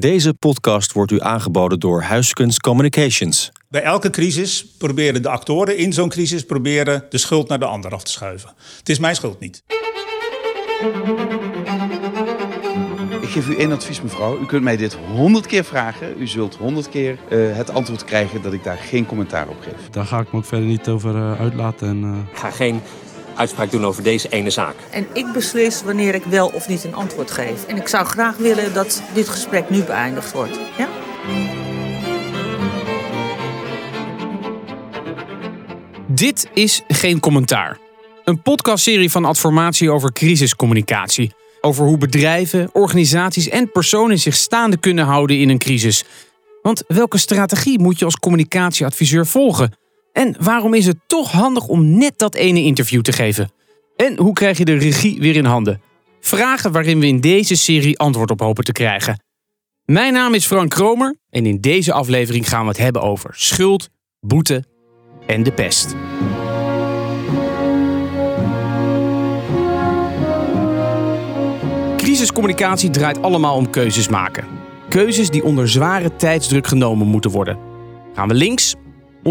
Deze podcast wordt u aangeboden door Huiskunst Communications. Bij elke crisis proberen de actoren in zo'n crisis proberen de schuld naar de ander af te schuiven. Het is mijn schuld niet. Ik geef u één advies, mevrouw. U kunt mij dit honderd keer vragen. U zult honderd keer uh, het antwoord krijgen dat ik daar geen commentaar op geef. Daar ga ik me ook verder niet over uh, uitlaten. En, uh... Ik ga geen uitspraak doen over deze ene zaak. En ik beslis wanneer ik wel of niet een antwoord geef. En ik zou graag willen dat dit gesprek nu beëindigd wordt. Ja? Dit is Geen Commentaar. Een podcastserie van Adformatie over crisiscommunicatie. Over hoe bedrijven, organisaties en personen zich staande kunnen houden in een crisis. Want welke strategie moet je als communicatieadviseur volgen? En waarom is het toch handig om net dat ene interview te geven? En hoe krijg je de regie weer in handen? Vragen waarin we in deze serie antwoord op hopen te krijgen. Mijn naam is Frank Kromer en in deze aflevering gaan we het hebben over schuld, boete en de pest. Crisiscommunicatie draait allemaal om keuzes maken. Keuzes die onder zware tijdsdruk genomen moeten worden. Gaan we links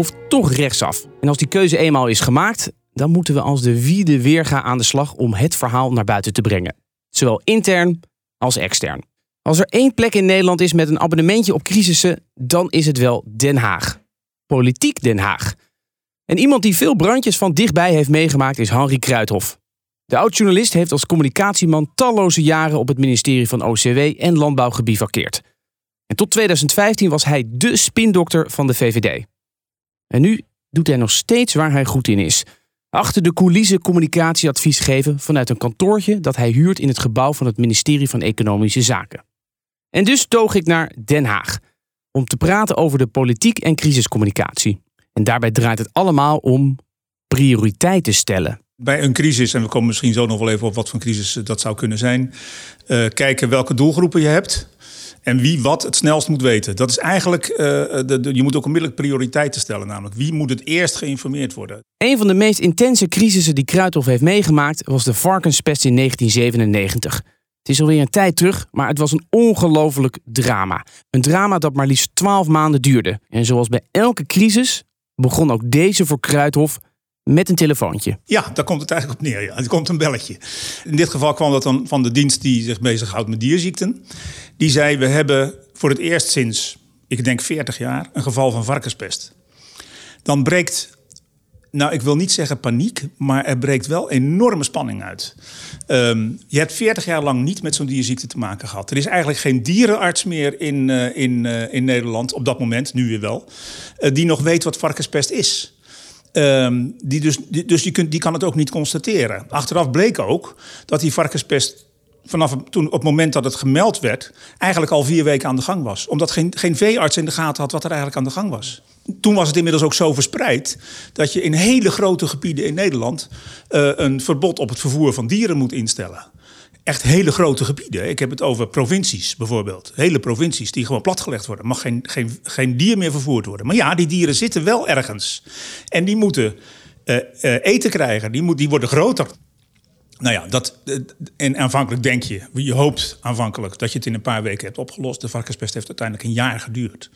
of toch rechtsaf? En als die keuze eenmaal is gemaakt, dan moeten we als de wiede weerga aan de slag om het verhaal naar buiten te brengen. Zowel intern als extern. Als er één plek in Nederland is met een abonnementje op crisissen, dan is het wel Den Haag. Politiek Den Haag. En iemand die veel brandjes van dichtbij heeft meegemaakt is Henri Kruithof. De oud-journalist heeft als communicatieman talloze jaren op het ministerie van OCW en Landbouw gebivakkeerd. En tot 2015 was hij dé spindokter van de VVD. En nu doet hij nog steeds waar hij goed in is. Achter de coulissen communicatieadvies geven vanuit een kantoortje dat hij huurt in het gebouw van het ministerie van Economische Zaken. En dus toog ik naar Den Haag om te praten over de politiek en crisiscommunicatie. En daarbij draait het allemaal om prioriteiten stellen. Bij een crisis, en we komen misschien zo nog wel even op wat voor crisis dat zou kunnen zijn, uh, kijken welke doelgroepen je hebt en wie wat het snelst moet weten. Dat is eigenlijk, de, de, je moet ook onmiddellijk prioriteiten stellen, namelijk wie moet het eerst geïnformeerd worden. Een van de meest intense crisissen die Kruithof heeft meegemaakt was de varkenspest in 1997. Het is alweer een tijd terug, maar het was een ongelooflijk drama. Een drama dat maar liefst 12 maanden duurde. En zoals bij elke crisis begon ook deze voor Kruithof met een telefoontje. Ja, daar komt het eigenlijk op neer. Ja. Komt een belletje. In dit geval kwam dat dan van de dienst die zich bezighoudt met dierziekten. Die zei: We hebben voor het eerst sinds, ik denk 40 jaar, een geval van varkenspest. Dan breekt, nou ik wil niet zeggen paniek, maar er breekt wel enorme spanning uit. Um, je hebt 40 jaar lang niet met zo'n dierziekte te maken gehad. Er is eigenlijk geen dierenarts meer in, uh, in, uh, in Nederland, op dat moment, nu weer wel, uh, die nog weet wat varkenspest is. Um, die dus die, dus die, kunt, die kan het ook niet constateren. Achteraf bleek ook dat die varkenspest vanaf toen, op het moment dat het gemeld werd, eigenlijk al vier weken aan de gang was. Omdat geen, geen veearts in de gaten had wat er eigenlijk aan de gang was. Toen was het inmiddels ook zo verspreid dat je in hele grote gebieden in Nederland uh, een verbod op het vervoer van dieren moet instellen. Echt hele grote gebieden. Ik heb het over provincies bijvoorbeeld. Hele provincies die gewoon platgelegd worden. Mag geen, geen, geen dier meer vervoerd worden. Maar ja, die dieren zitten wel ergens. En die moeten uh, uh, eten krijgen. Die, moet, die worden groter. Nou ja, dat, en aanvankelijk denk je, je hoopt aanvankelijk dat je het in een paar weken hebt opgelost. De varkenspest heeft uiteindelijk een jaar geduurd.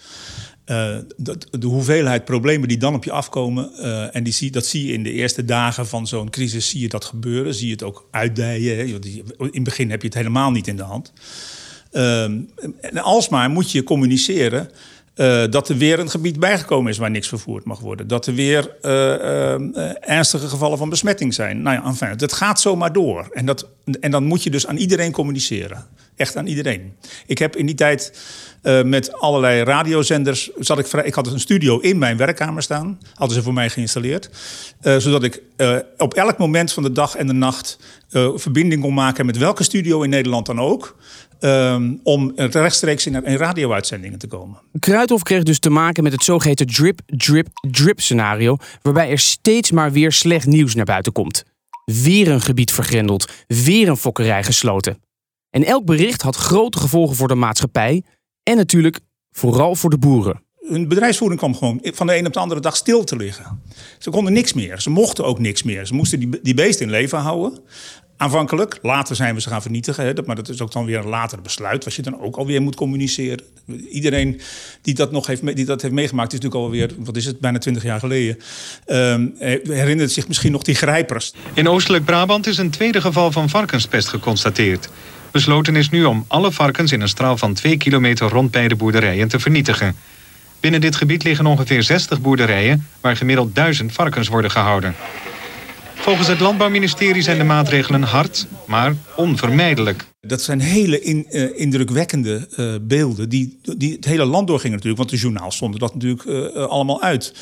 Dat, de hoeveelheid problemen die dan op je afkomen, uh, en die zie, dat zie je in de eerste dagen van zo'n crisis, zie je dat gebeuren. Zie je het ook uitdijen. Hè? In het begin heb je het helemaal niet in de hand. Uh, en alsmaar moet je communiceren uh, dat er weer een gebied bijgekomen is waar niks vervoerd mag worden. Dat er weer ernstige gevallen van besmetting zijn. Nou ja, enfin, het gaat zomaar door. En, dat, en dan moet je dus aan iedereen communiceren. Echt aan iedereen. Ik heb in die tijd met allerlei radiozenders. Zat ik, vrij, ik had een studio in mijn werkkamer staan. Hadden ze voor mij geïnstalleerd. zodat ik op elk moment van de dag en de nacht verbinding kon maken met welke studio in Nederland dan ook. Um, om rechtstreeks in, in radio-uitzendingen te komen. Kruithof kreeg dus te maken met het zogeheten drip, drip, drip scenario, waarbij er steeds maar weer slecht nieuws naar buiten komt. Weer een gebied vergrendeld, weer een fokkerij gesloten. En elk bericht had grote gevolgen voor de maatschappij en natuurlijk vooral voor de boeren. Hun bedrijfsvoering kwam gewoon van de een op de andere dag stil te liggen. Ze konden niks meer. Ze mochten ook niks meer. Ze moesten die, die beesten in leven houden. Aanvankelijk, later zijn we ze gaan vernietigen. Hè, dat- maar dat is ook dan weer een later besluit, wat je dan ook alweer moet communiceren. Iedereen die dat nog heeft, die dat heeft meegemaakt, is natuurlijk alweer, wat is het, bijna twintig jaar geleden. ehm, eh, herinnert zich misschien nog die grijpers. In Oostelijk Brabant is een tweede geval van varkenspest geconstateerd. Besloten is nu om alle varkens in een straal van 2 kilometer rond bij de boerderijen te vernietigen. Binnen dit gebied liggen ongeveer 60 boerderijen waar gemiddeld 1000 varkens worden gehouden. Volgens het Landbouwministerie zijn de maatregelen hard, maar onvermijdelijk. Dat zijn hele in- eh, indrukwekkende eh, beelden die, die het hele land doorgingen natuurlijk. Want de journaals stonden dat natuurlijk eh, allemaal uit.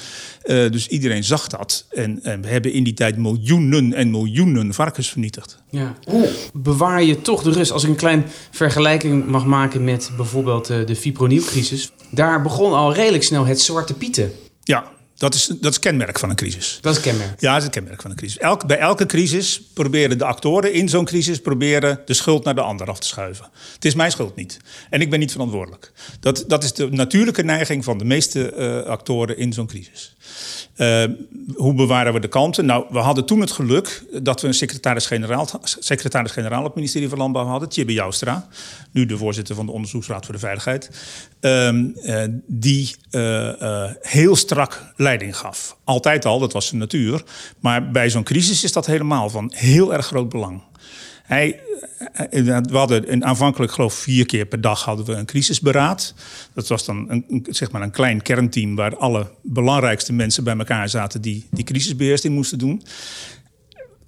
Eh, dus iedereen zag dat. En, en we hebben in die tijd miljoenen en miljoenen varkens vernietigd. Ja. Hoe bewaar je toch de rust? Als ik een klein vergelijking mag maken met bijvoorbeeld de fipronilcrisis. Daar begon al redelijk snel het zwarte pieten. Ja, dat is, dat is kenmerk van een crisis. Dat is kenmerk. Ja, dat is het kenmerk van een crisis. Elk, bij elke crisis proberen de actoren in zo'n crisis proberen de schuld naar de ander af te schuiven. Het is mijn schuld niet. En ik ben niet verantwoordelijk. Dat, dat is de natuurlijke neiging van de meeste eh, actoren in zo'n crisis. Eh, hoe bewaren we de kalmte? Nou, we hadden toen het geluk dat we een secretaris-generaal secretaris-generaal op het ministerie van Landbouw hadden, Tjibbe Joustra, nu de voorzitter van de Onderzoeksraad voor de Veiligheid, ehm, eh, die eh, heel strak leiding gaf. Altijd al, dat was zijn natuur. Maar bij zo'n crisis is dat helemaal van heel erg groot belang. Hij, eh, we hadden een, aanvankelijk, geloof vier keer per dag hadden we een crisisberaad. Dat was dan een, een- zeg maar een klein kernteam waar alle belangrijkste mensen bij elkaar zaten die die crisisbeheersing moesten doen.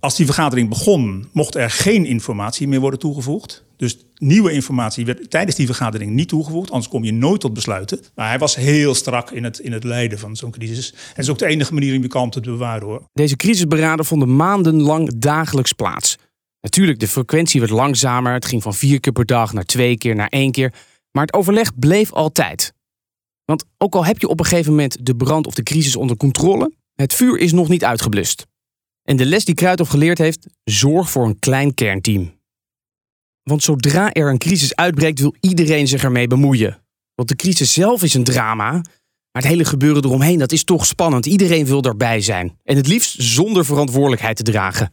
Als die vergadering begon, mocht er geen informatie meer worden toegevoegd. Dus nieuwe informatie werd tijdens die vergadering niet toegevoegd. Anders kom je nooit tot besluiten. Maar hij was heel strak in het, in het leiden van zo'n crisis. En dat is ook de enige manier om je kalmte te bewaren hoor. Deze crisisberaden vonden maandenlang dagelijks plaats. Natuurlijk, de frequentie werd langzamer. Het ging van vier keer per dag naar twee keer, naar één keer. Maar het overleg bleef altijd. Want ook al heb je op een gegeven moment de brand of de crisis onder controle, het vuur is nog niet uitgeblust. En de les die Kruithof geleerd heeft, zorg voor een klein kernteam. Want zodra er een crisis uitbreekt, wil iedereen zich ermee bemoeien. Want de crisis zelf is een drama, maar het hele gebeuren eromheen, dat is toch spannend. Iedereen wil daarbij zijn. En het liefst zonder verantwoordelijkheid te dragen.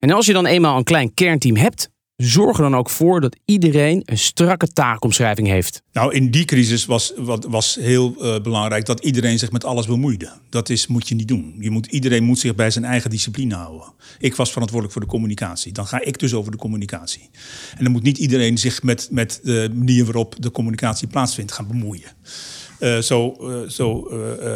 En als je dan eenmaal een klein kernteam hebt, zorg er dan ook voor dat iedereen een strakke taakomschrijving heeft. Nou, in die crisis was, was heel eh, belangrijk dat iedereen zich met alles bemoeide. Dat is, moet je niet doen. Je moet, iedereen moet zich bij zijn eigen discipline houden. Ik was verantwoordelijk voor de communicatie. Dan ga ik dus over de communicatie. En dan moet niet iedereen zich met, met de manier waarop de communicatie plaatsvindt gaan bemoeien. Eh, zo eh, zo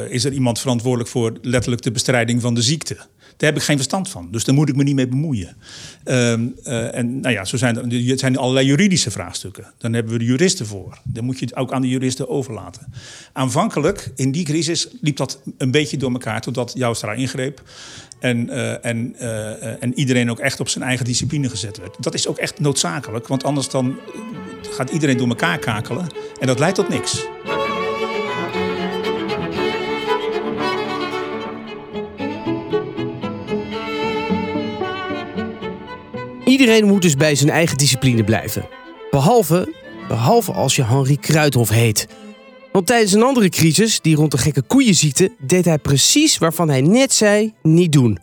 is er iemand verantwoordelijk voor letterlijk de bestrijding van de ziekte. Daar heb ik geen verstand van, dus daar moet ik me niet mee bemoeien. Ehm, eh, en nou ja, zo zijn er, er zijn allerlei juridische vraagstukken. Dan hebben we de juristen voor. Dan moet je het ook aan de juristen overlaten. Aanvankelijk, in die crisis, liep dat een beetje door elkaar... totdat Joustra ingreep en, eh, en, eh, en iedereen ook echt op zijn eigen discipline gezet werd. Dat is ook echt noodzakelijk, want anders dan gaat iedereen door elkaar kakelen... en dat leidt tot niks. Iedereen moet dus bij zijn eigen discipline blijven. Behalve, behalve als je Henri Kruithof heet. Want tijdens een andere crisis, die rond de gekke koeienziekte, deed hij precies waarvan hij net zei niet doen.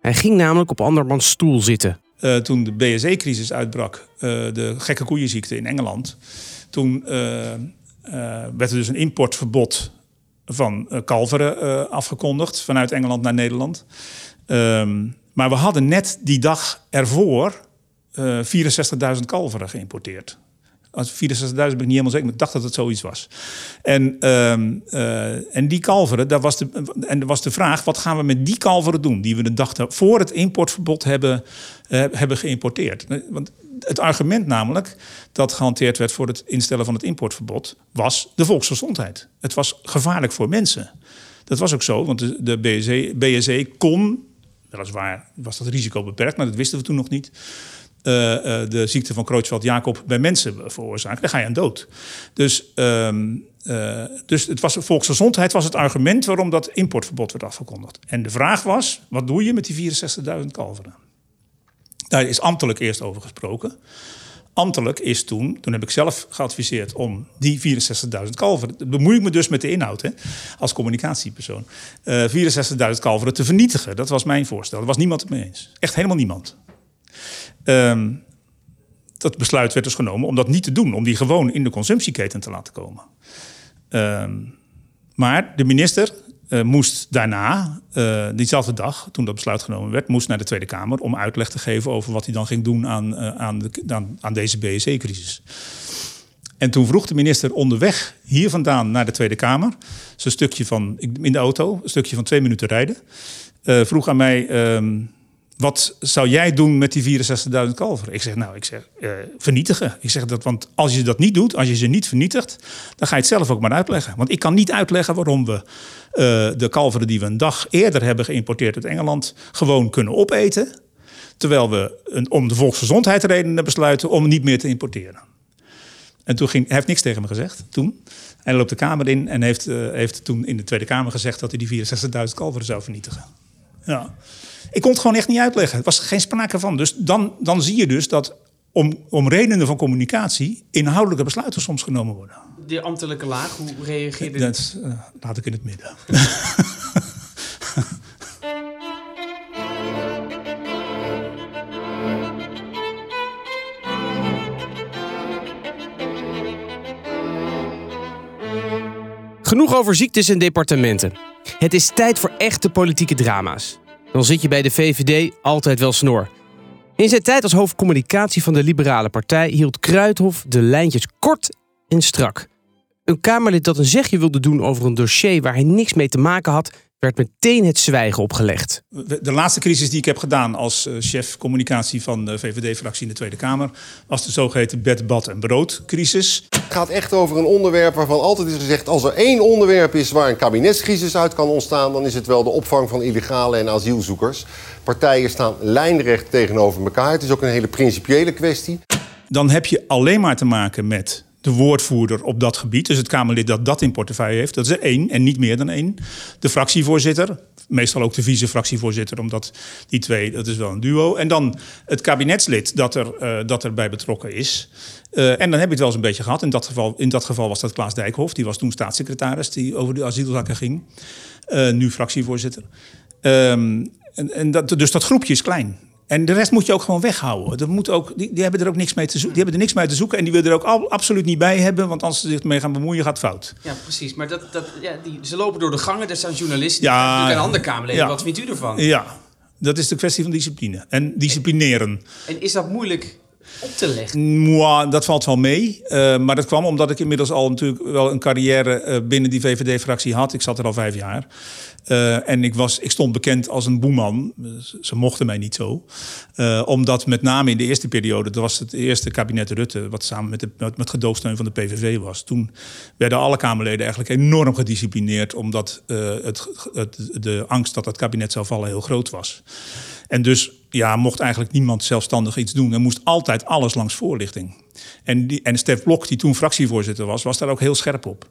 Hij ging namelijk op andermans stoel zitten. Eh, toen de BSE-crisis uitbrak, eh, de gekke koeienziekte in Engeland, toen eh, werd er dus een importverbod van kalveren afgekondigd vanuit Engeland naar Nederland. Ehm, maar we hadden net die dag ervoor eh 64.000 kalveren geïmporteerd. Als 64.000 ben ik niet helemaal zeker, maar ik dacht dat het zoiets was. En, ehm, eh, en die kalveren, daar was de, en was de vraag: wat gaan we met die kalveren doen? Die we de dag voor het importverbod hebben, eh, hebben geïmporteerd. Want het argument namelijk dat gehanteerd werd voor het instellen van het importverbod was de volksgezondheid. Het was gevaarlijk voor mensen. Dat was ook zo, want de, de BSE, BSE kon, weliswaar was dat risico beperkt, maar dat wisten we toen nog niet. Eh, eh, de ziekte van Creutzfeldt-Jakob bij mensen veroorzaken, dan ga je aan dood. Dus, ehm, eh, dus het was, volksgezondheid was het argument waarom dat importverbod werd afgekondigd. En de vraag was, wat doe je met die 64.000 kalveren? Daar is ambtelijk eerst over gesproken. Ambtelijk is toen, toen heb ik zelf geadviseerd om die 64.000 kalveren, bemoei ik me dus met de inhoud hè, als communicatiepersoon, eh 64.000 kalveren te vernietigen. Dat was mijn voorstel. Daar was niemand het mee eens. Echt helemaal niemand. Ehm, dat besluit werd dus genomen om dat niet te doen, om die gewoon in de consumptieketen te laten komen. Ehm, maar de minister uh, moest daarna, uh, diezelfde dag, toen dat besluit genomen werd, moest naar de Tweede Kamer om uitleg te geven over wat hij dan ging doen aan, uh, aan, de, aan deze BSE-crisis. En toen vroeg de minister onderweg hier vandaan naar de Tweede Kamer, zo'n stukje van in de auto, een stukje van twee minuten rijden, vroeg aan mij. Ehm, wat zou jij doen met die 64.000 kalveren? Ik zeg, nou, ik zeg, uh, vernietigen. Ik zeg dat, want als je dat niet doet, als je ze niet vernietigt, dan ga je het zelf ook maar uitleggen. Want ik kan niet uitleggen waarom we uh, de kalveren die we een dag eerder hebben geïmporteerd uit Engeland, gewoon kunnen opeten. Terwijl we om de volksgezondheidsredenen besluiten om niet meer te importeren. En toen ging, hij heeft niks tegen me gezegd toen. Hij loopt de Kamer in en heeft, uh, heeft toen in de Tweede Kamer gezegd dat hij die 64.000 kalveren zou vernietigen. Ja. Ik kon het gewoon echt niet uitleggen. Er was geen sprake van. Dus dan, dan zie je dus dat om, om redenen van communicatie inhoudelijke besluiten soms genomen worden. De ambtelijke laag, hoe reageerde Dat uh, laat ik in het midden. Genoeg over ziektes en departementen. Het is tijd voor echte politieke drama's. Dan zit je bij de VVD altijd wel snor. In zijn tijd als hoofdcommunicatie van de Liberale Partij hield Kruithof de lijntjes kort en strak. Een Kamerlid dat een zegje wilde doen over een dossier waar hij niks mee te maken had, werd meteen het zwijgen opgelegd. De laatste crisis die ik heb gedaan als chef communicatie van de VVD-fractie in de Tweede Kamer was de zogeheten bed, bad en brood crisis. Het gaat echt over een onderwerp waarvan altijd is gezegd: als er één onderwerp is waar een kabinetscrisis uit kan ontstaan, dan is het wel de opvang van illegale en asielzoekers. Partijen staan lijnrecht tegenover elkaar. Het is ook een hele principiële kwestie. Dan heb je alleen maar te maken met de woordvoerder op dat gebied. Dus het Kamerlid dat dat in portefeuille heeft. Dat is er één en niet meer dan één. De fractievoorzitter. Meestal ook de vice-fractievoorzitter, omdat die twee, dat is wel een duo. En dan het kabinetslid dat, er, uh, dat erbij betrokken is. Uh, en dan heb je het wel eens een beetje gehad. In dat geval, in dat geval was dat Klaas Dijkhoff. Die was toen staatssecretaris die over de asielzaken ging. Uh, nu fractievoorzitter. Um, en, en dat, dus dat groepje is klein. En de rest moet je ook gewoon weghouden. Dat moet ook, die, die hebben er ook niks mee te zoeken. Die hebben er niks mee te zoeken en die willen er ook al, absoluut niet bij hebben. Want als ze zich mee gaan bemoeien, gaat het fout. Ja, precies. Maar dat, dat, ja, die, ze lopen door de gangen, er staan journalisten. Die ja, een andere Kamerleden. Ja. Wat vindt u ervan? Ja, dat is de kwestie van discipline. En disciplineren. En is dat moeilijk op te leggen? Dat valt wel mee. Uh, maar dat kwam omdat ik inmiddels al natuurlijk wel een carrière uh, binnen die VVD-fractie had. Ik zat er al vijf jaar. Uh, en ik, was, ik stond bekend als een boeman. Ze mochten mij niet zo. Omdat met name in de eerste periode, dat was het eerste kabinet Rutte, wat samen met, de, met, met van de PVV was. Toen werden alle Kamerleden eigenlijk enorm gedisciplineerd, omdat het, de angst dat het kabinet zou vallen heel groot was. En dus ja, mocht eigenlijk niemand zelfstandig iets doen. Er moest altijd alles langs voorlichting. En, die, en Stef Blok, die toen fractievoorzitter was, was daar ook heel scherp op.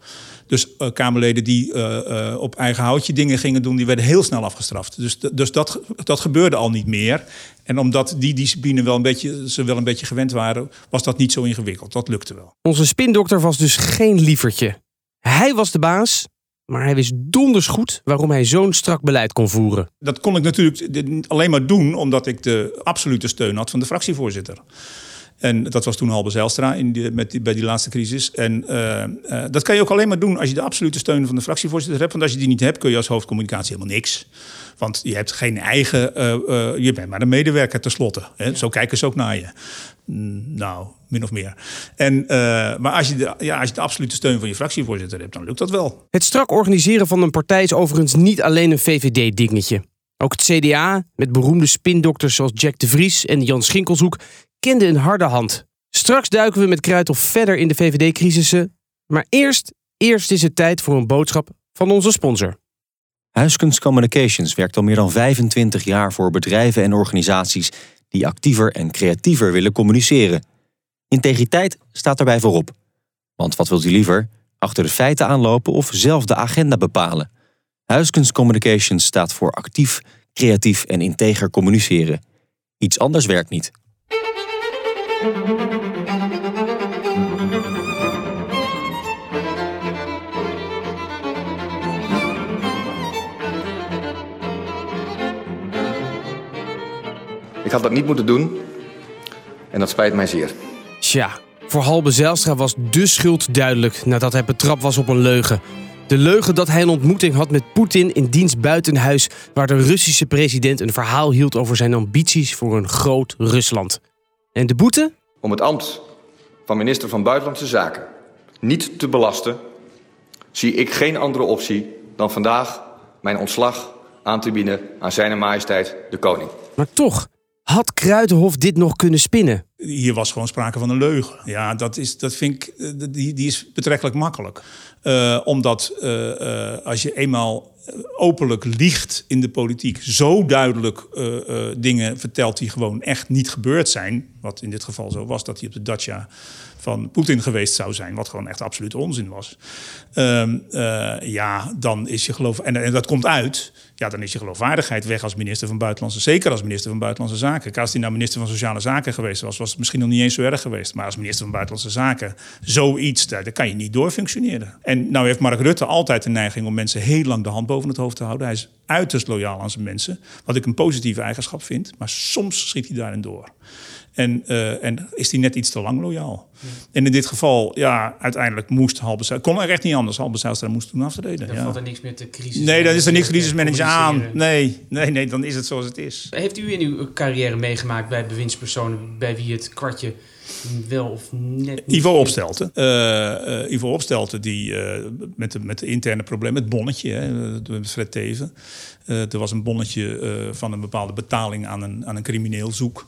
Dus uh, Kamerleden die uh, uh, op eigen houtje dingen gingen doen, die werden heel snel afgestraft. Dus, dus dat, dat gebeurde al niet meer. En omdat die discipline wel een beetje, ze wel een beetje gewend waren, was dat niet zo ingewikkeld. Dat lukte wel. Onze spindokter was dus geen lievertje. Hij was de baas, maar hij wist donders goed waarom hij zo'n strak beleid kon voeren. Dat kon ik natuurlijk alleen maar doen omdat ik de absolute steun had van de fractievoorzitter. En dat was toen Halbe Zijlstra in die, met die, bij die laatste crisis. En uh, uh, dat kan je ook alleen maar doen als je de absolute steun van de fractievoorzitter hebt. Want als je die niet hebt, kun je als hoofdcommunicatie helemaal niks. Want je hebt geen eigen. Uh, je bent maar een medewerker tenslotte. Hè? Ja. Zo kijken ze ook naar je. Nou, min of meer. En, maar als je, de, ja, als je de absolute steun van je fractievoorzitter hebt, dan lukt dat wel. Het strak organiseren van een partij is overigens niet alleen een VVD-dingetje. Ook het CDA, met beroemde spindokters zoals Jack de Vries en Jan Schinkelshoek, kende een harde hand. Straks duiken we met Kruithof verder in de VVD-crisissen. Maar eerst, eerst is het tijd voor een boodschap van onze sponsor. Huiskunst Communications werkt al meer dan 25 jaar voor bedrijven en organisaties die actiever en creatiever willen communiceren. Integriteit staat daarbij voorop. Want wat wilt u liever? Achter de feiten aanlopen of zelf de agenda bepalen? Huiskunst Communications staat voor actief, creatief en integer communiceren. Iets anders werkt niet. Ik had dat niet moeten doen, En dat spijt mij zeer. Tja, voor Halbe Zijlstra was de schuld duidelijk nadat hij betrapt was op een leugen. De leugen dat hij een ontmoeting had met Poetin in diens buitenhuis, waar de Russische president een verhaal hield over zijn ambities voor een groot Rusland. En de boete? Om het ambt van minister van Buitenlandse Zaken niet te belasten, zie ik geen andere optie dan vandaag mijn ontslag aan te bieden aan zijn majesteit de koning. Maar toch, had Kruitenhof dit nog kunnen spinnen? Hier was gewoon sprake van een leugen. Ja, dat, is, dat vind ik, eh, die, die is betrekkelijk makkelijk. Uh, omdat uh, als je eenmaal openlijk liegt in de politiek, zo duidelijk dingen vertelt die gewoon echt niet gebeurd zijn, wat in dit geval zo was dat hij op de Dacia van Poetin geweest zou zijn, wat gewoon echt absoluut onzin was. Um, ja, dan is je geloof en, en, dat komt uit. Ja, dan is je geloofwaardigheid weg als minister van Buitenlandse Zeker als minister van Buitenlandse Zaken. Als hij nou minister van Sociale Zaken geweest was, was het misschien nog niet eens zo erg geweest. Maar als minister van Buitenlandse Zaken, zoiets, daar, daar kan je niet doorfunctioneren. En nou heeft Mark Rutte altijd de neiging om mensen heel lang de hand boven het hoofd te houden. Hij is uiterst loyaal aan zijn mensen, wat ik een positieve eigenschap vind. Maar soms schiet hij daarin door. En, uh, en is hij net iets te lang loyaal. Ja. En in dit geval, ja, uiteindelijk moest Halbe kon er echt niet anders. Halbe Zijlstra moest toen aftreden. Dan ja. valt er niks meer te crisis. Nee, dan is er niks crisismanager aan. Nee, nee, nee, dan is het zoals het is. Heeft u in uw carrière meegemaakt bij bewindspersonen bij wie het kwartje wel of net Ivo Opstelten. Uh, uh, Ivo Opstelten die uh, met, de, met de interne problemen, het bonnetje, hè, Fred Teven. er was een bonnetje van een bepaalde betaling aan een, aan een crimineel zoek.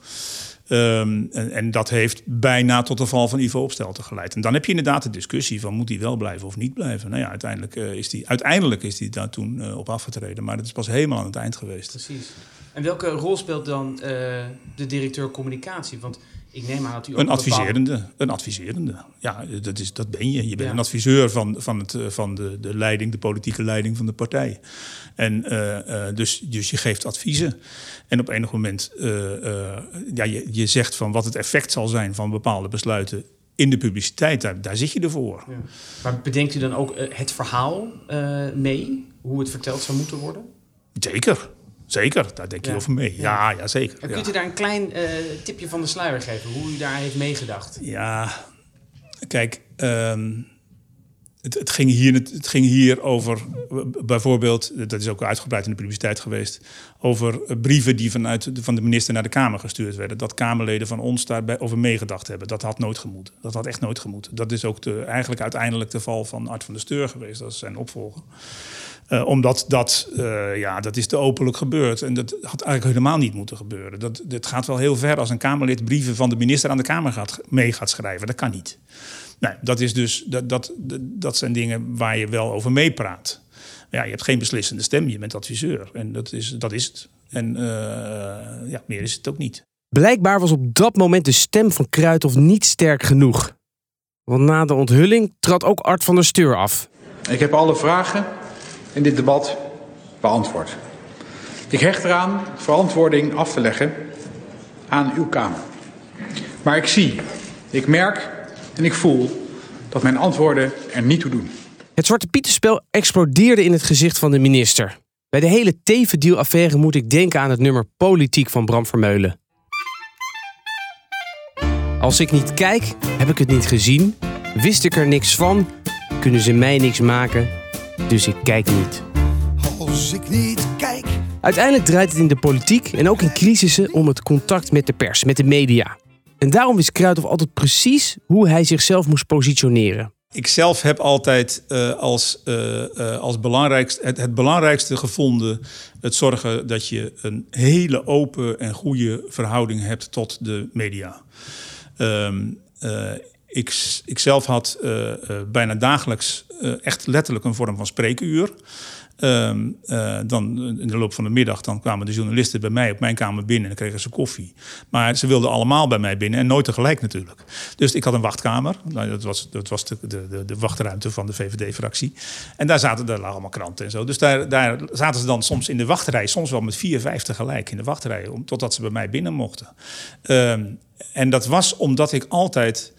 Um, en, dat heeft bijna tot de val van Ivo Opstelten geleid. En dan heb je inderdaad de discussie van moet hij wel blijven of niet blijven. Nou ja, uiteindelijk, uh, is, die, uiteindelijk is hij daar toen uh, op afgetreden. Maar dat is pas helemaal aan het eind geweest. Precies. En welke rol speelt dan uh, de directeur communicatie? Want ik neem aan dat u ook een adviserende, bepaalde... een adviserende. Ja, dat, is, dat ben je. Je bent ja. een adviseur van, van, het, van de, de leiding, de politieke leiding van de partij. En uh, uh, dus, dus je geeft adviezen. En op enig moment, uh, ja, je, je zegt van wat het effect zal zijn van bepaalde besluiten in de publiciteit, daar, daar zit je ervoor. Ja. Maar bedenkt u dan ook het verhaal mee, hoe het verteld zou moeten worden? Zeker. Zeker, daar denk je ja. over mee. Ja, ja, zeker. En kunt u daar een klein uh, tipje van de sluier geven, hoe u daar heeft meegedacht? Ja, kijk, um, het, het, ging hier, het ging hier over bijvoorbeeld, dat is ook uitgebreid in de publiciteit geweest, over brieven die vanuit van de minister naar de Kamer gestuurd werden. Dat Kamerleden van ons daarbij over meegedacht hebben. Dat had nooit gemoeten. Dat had echt nooit gemoeten. Dat is ook de, eigenlijk uiteindelijk de val van Art van der Steur geweest, dat is zijn opvolger. Uh, omdat dat, uh, ja, dat is te openlijk gebeurd. En dat had eigenlijk helemaal niet moeten gebeuren. Dat, dat gaat wel heel ver als een Kamerlid brieven van de minister aan de Kamer gaat, mee gaat schrijven. Dat kan niet. Nee, dat, is dus, dat, dat, dat zijn dingen waar je wel over meepraat. Ja, je hebt geen beslissende stem, je bent adviseur. En dat is, dat is het. En uh, ja, meer is het ook niet. Blijkbaar was op dat moment de stem van Kruithof niet sterk genoeg. Want na de onthulling trad ook Art van der Steur af. Ik heb alle vragen in dit debat beantwoord. Ik hecht eraan verantwoording af te leggen aan uw Kamer. Maar ik zie, ik merk en ik voel dat mijn antwoorden er niet toe doen. Het Zwarte Pieterspel explodeerde in het gezicht van de minister. Bij de hele Tevendeal-affaire moet ik denken aan het nummer Politiek van Bram Vermeulen. Als ik niet kijk, heb ik het niet gezien. Wist ik er niks van, kunnen ze mij niks maken, dus ik kijk niet. Als ik niet kijk. Uiteindelijk draait het in de politiek en ook in crisissen om het contact met de pers, met de media. En daarom wist Kruithof altijd precies hoe hij zichzelf moest positioneren. Ik zelf heb altijd uh, als, uh, uh, als belangrijkste, het, het, belangrijkste gevonden het zorgen dat je een hele open en goede verhouding hebt tot de media. Um, ik, ik zelf had bijna dagelijks echt letterlijk een vorm van spreekuur. Uh, dan in de loop van de middag dan kwamen de journalisten bij mij op mijn kamer binnen en kregen ze koffie. Maar ze wilden allemaal bij mij binnen en nooit tegelijk natuurlijk. Dus ik had een wachtkamer. Nou, dat was, dat was de, de, de wachtruimte van de VVD-fractie. En daar zaten daar lagen allemaal kranten en zo. Dus daar, daar zaten ze dan soms in de wachtrij, soms wel met vier, vijf tegelijk in de wachtrij, om, totdat ze bij mij binnen mochten. Um, en dat was omdat ik altijd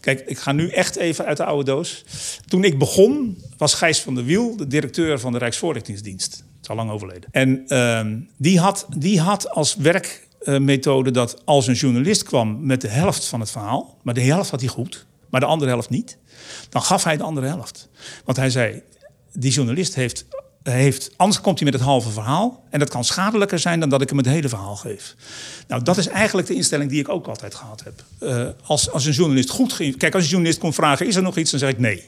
Kijk, ik ga nu echt even uit de oude doos. Toen ik begon, was Gijs van der Wiel de directeur van de Rijksvoorlichtingsdienst. Het is al lang overleden. En uh, die, had, die had als werk eh, methode dat als een journalist kwam met de helft van het verhaal, maar de helft had hij goed, maar de andere helft niet, dan gaf hij de andere helft. Want hij zei, die journalist heeft, heeft anders komt hij met het halve verhaal en dat kan schadelijker zijn dan dat ik hem het hele verhaal geef. Nou, dat is eigenlijk de instelling die ik ook altijd gehad heb. Eh, als, als een journalist goed ging, kijk, als een journalist kon vragen, is er nog iets, dan zeg ik nee.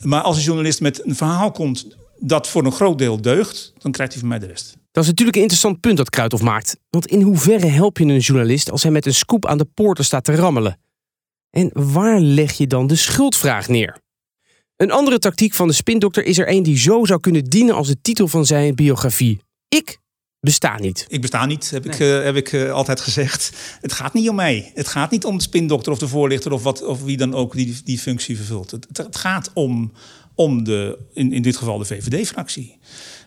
Maar als een journalist met een verhaal komt dat voor een groot deel deugt, dan krijgt hij van mij de rest. Dat is natuurlijk een interessant punt dat Kruithof maakt. Want in hoeverre help je een journalist als hij met een scoop aan de poorten staat te rammelen? En waar leg je dan de schuldvraag neer? Een andere tactiek van de spindokter is er een die zo zou kunnen dienen als de titel van zijn biografie. Ik besta niet. Ik besta niet, heb ik, eh, heb ik eh, altijd gezegd. Het gaat niet om mij. Het gaat niet om de spindokter of de voorlichter of, wat, of wie dan ook die, die functie vervult. Het, het gaat om, om de, in, in dit geval de VVD-fractie.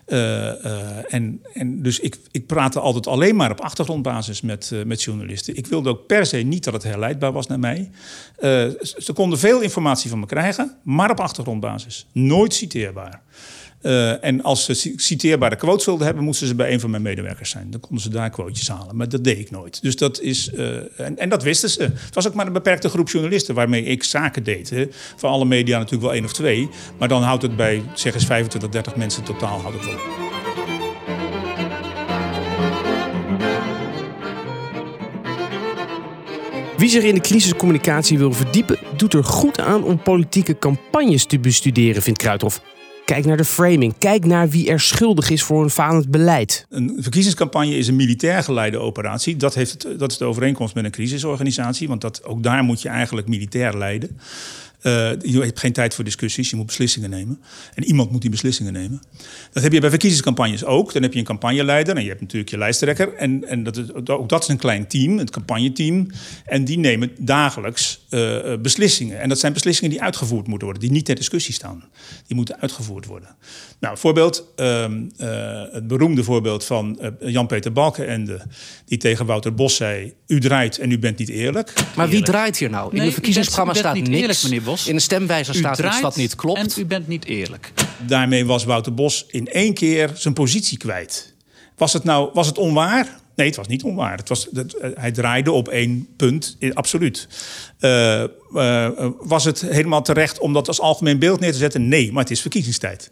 Uh, uh, en, en dus ik, ik praatte altijd alleen maar op achtergrondbasis met, uh, met journalisten. Ik wilde ook per se niet dat het herleidbaar was naar mij. ze konden veel informatie van me krijgen, maar op achtergrondbasis. Nooit citeerbaar. Uh, en als ze citeerbare quotes wilden hebben, moesten ze bij een van mijn medewerkers zijn. Dan konden ze daar quotes halen. Maar dat deed ik nooit. Dus dat is. Uh, en, en, dat wisten ze. Het was ook maar een beperkte groep journalisten waarmee ik zaken deed. Van alle media natuurlijk wel één of twee. Maar dan houdt het bij, zeg eens 25, 30 mensen totaal houdt het wel. Wie zich in de crisiscommunicatie wil verdiepen, doet er goed aan om politieke campagnes te bestuderen, vindt Kruithof. Kijk naar de framing. Kijk naar wie er schuldig is voor een falend beleid. Een verkiezingscampagne is een militair geleide operatie. Dat, heeft dat is de overeenkomst met een crisisorganisatie. Want dat, ook daar moet je eigenlijk militair leiden. Uh, je hebt geen tijd voor discussies, je moet beslissingen nemen. En iemand moet die beslissingen nemen. Dat heb je bij verkiezingscampagnes ook. Dan heb je een campagneleider en je hebt natuurlijk je lijsttrekker. En, en dat is, ook dat is een klein team, het campagneteam. En die nemen dagelijks uh, beslissingen. En dat zijn beslissingen die uitgevoerd moeten worden, die niet ter discussie staan. Die moeten uitgevoerd worden. Nou, voorbeeld, uh, het beroemde voorbeeld van Jan-Peter Balkenende... die tegen Wouter Bos zei, u draait en u bent niet eerlijk. Maar wie draait hier nou? In Nee, de verkiezingsprogramma u bent- u staat niet niks. eerlijk, meneer Bos. In de stemwijzer U staat iets draait wat niet klopt. En u bent niet eerlijk. Daarmee was Wouter Bos in één keer zijn positie kwijt. Was het nou was het onwaar? Nee, het was niet onwaar. Het was, het, eh, hij draaide op één punt, eh, absoluut. Eh, was het helemaal terecht om dat als algemeen beeld neer te zetten? Nee, maar het is verkiezingstijd.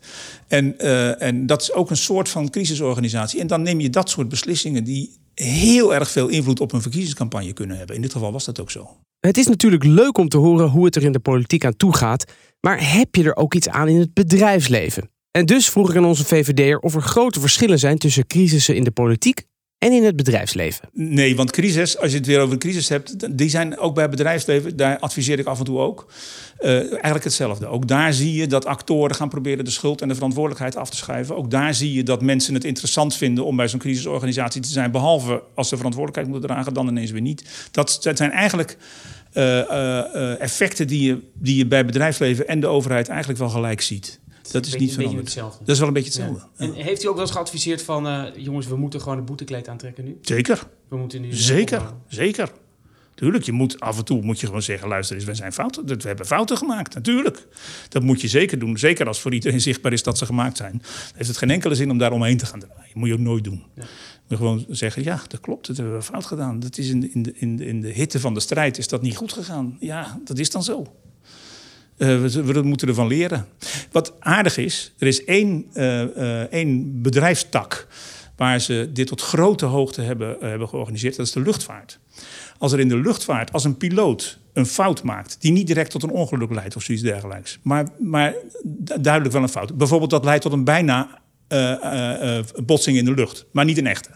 En, eh, en dat is ook een soort van crisisorganisatie. En dan neem je dat soort beslissingen die heel erg veel invloed op een verkiezingscampagne kunnen hebben. In dit geval was dat ook zo. Het is natuurlijk leuk om te horen hoe het er in de politiek aan toe gaat, maar heb je er ook iets aan in het bedrijfsleven? En dus vroeg ik aan onze VVD'er of er grote verschillen zijn tussen crisissen in de politiek en in het bedrijfsleven. Nee, want crisis, als je het weer over crisis hebt, die zijn ook bij het bedrijfsleven, daar adviseer ik af en toe ook, eh, eigenlijk hetzelfde. Ook daar zie je dat actoren gaan proberen de schuld en de verantwoordelijkheid af te schuiven. Ook daar zie je dat mensen het interessant vinden om bij zo'n crisisorganisatie te zijn, behalve als ze verantwoordelijkheid moeten dragen, dan ineens weer niet. Dat, zijn eigenlijk eh, eh, effecten die je, die je bij bedrijfsleven en de overheid eigenlijk wel gelijk ziet. Dat is niet veranderd. hetzelfde. Dat is wel een beetje hetzelfde. Ja. En heeft u ook wel eens geadviseerd van... eh, jongens, we moeten gewoon een boetekleed aantrekken nu? Zeker. We moeten nu... Zeker, zeker. Tuurlijk, je moet af en toe moet je gewoon zeggen: luister eens, we zijn fouten. We hebben fouten gemaakt. Natuurlijk. Dat moet je zeker doen. Zeker als voor iedereen zichtbaar is dat ze gemaakt zijn. Dan heeft het geen enkele zin om daar omheen te gaan draaien. Moet je ook nooit doen. Je moet gewoon zeggen: ja, dat klopt. Dat hebben we fout gedaan. Dat is in, de, in, de, in de hitte van de strijd is dat niet goed gegaan. Ja, dat is dan zo. Eh, we, we moeten ervan leren. Wat aardig is, er is één, eh, eh, één bedrijfstak waar ze dit tot grote hoogte hebben, hebben georganiseerd. Dat is de luchtvaart. Als er in de luchtvaart, als een piloot een fout maakt... die niet direct tot een ongeluk leidt of zoiets dergelijks... maar, maar du- duidelijk wel een fout. Bijvoorbeeld dat leidt tot een bijna botsing in de lucht, maar niet een echte.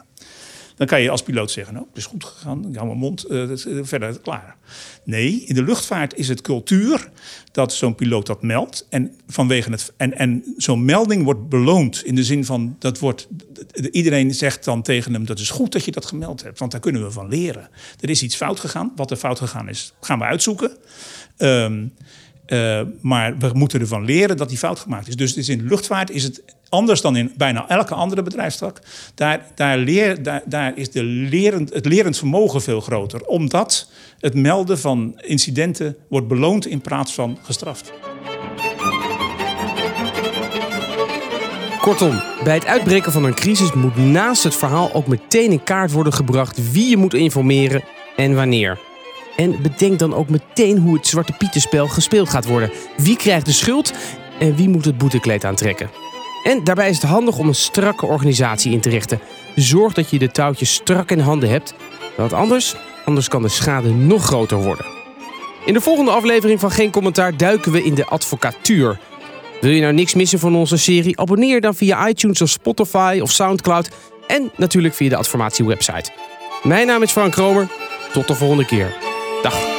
Dan kan je als piloot zeggen, nou, het is goed gegaan, ik hou mijn mond, eh, eh, verder klaar. Nee, in de luchtvaart is het cultuur dat zo'n piloot dat meldt. En, vanwege het, en, en zo'n melding wordt beloond in de zin van, dat wordt, iedereen zegt dan tegen hem, dat is goed dat je dat gemeld hebt, want daar kunnen we van leren. Er is iets fout gegaan, wat er fout gegaan is, gaan we uitzoeken. Ehm, eh, maar we moeten ervan leren dat die fout gemaakt is. Dus is in luchtvaart is het anders dan in bijna elke andere bedrijfstak. Daar, daar, leer, daar is de lerend, het lerend vermogen veel groter. Omdat het melden van incidenten wordt beloond in plaats van gestraft. Kortom, bij het uitbreken van een crisis moet naast het verhaal ook meteen in kaart worden gebracht wie je moet informeren en wanneer. En bedenk dan ook meteen hoe het Zwarte Pieterspel gespeeld gaat worden. Wie krijgt de schuld en wie moet het boetekleed aantrekken? En daarbij is het handig om een strakke organisatie in te richten. Zorg dat je de touwtjes strak in handen hebt, want anders, anders kan de schade nog groter worden. In de volgende aflevering van Geen Commentaar duiken we in de advocatuur. Wil je nou niks missen van onze serie? Abonneer dan via iTunes of Spotify of Soundcloud. En natuurlijk via de Adformatie website. Mijn naam is Frank Kromer. Tot de volgende keer. Dag.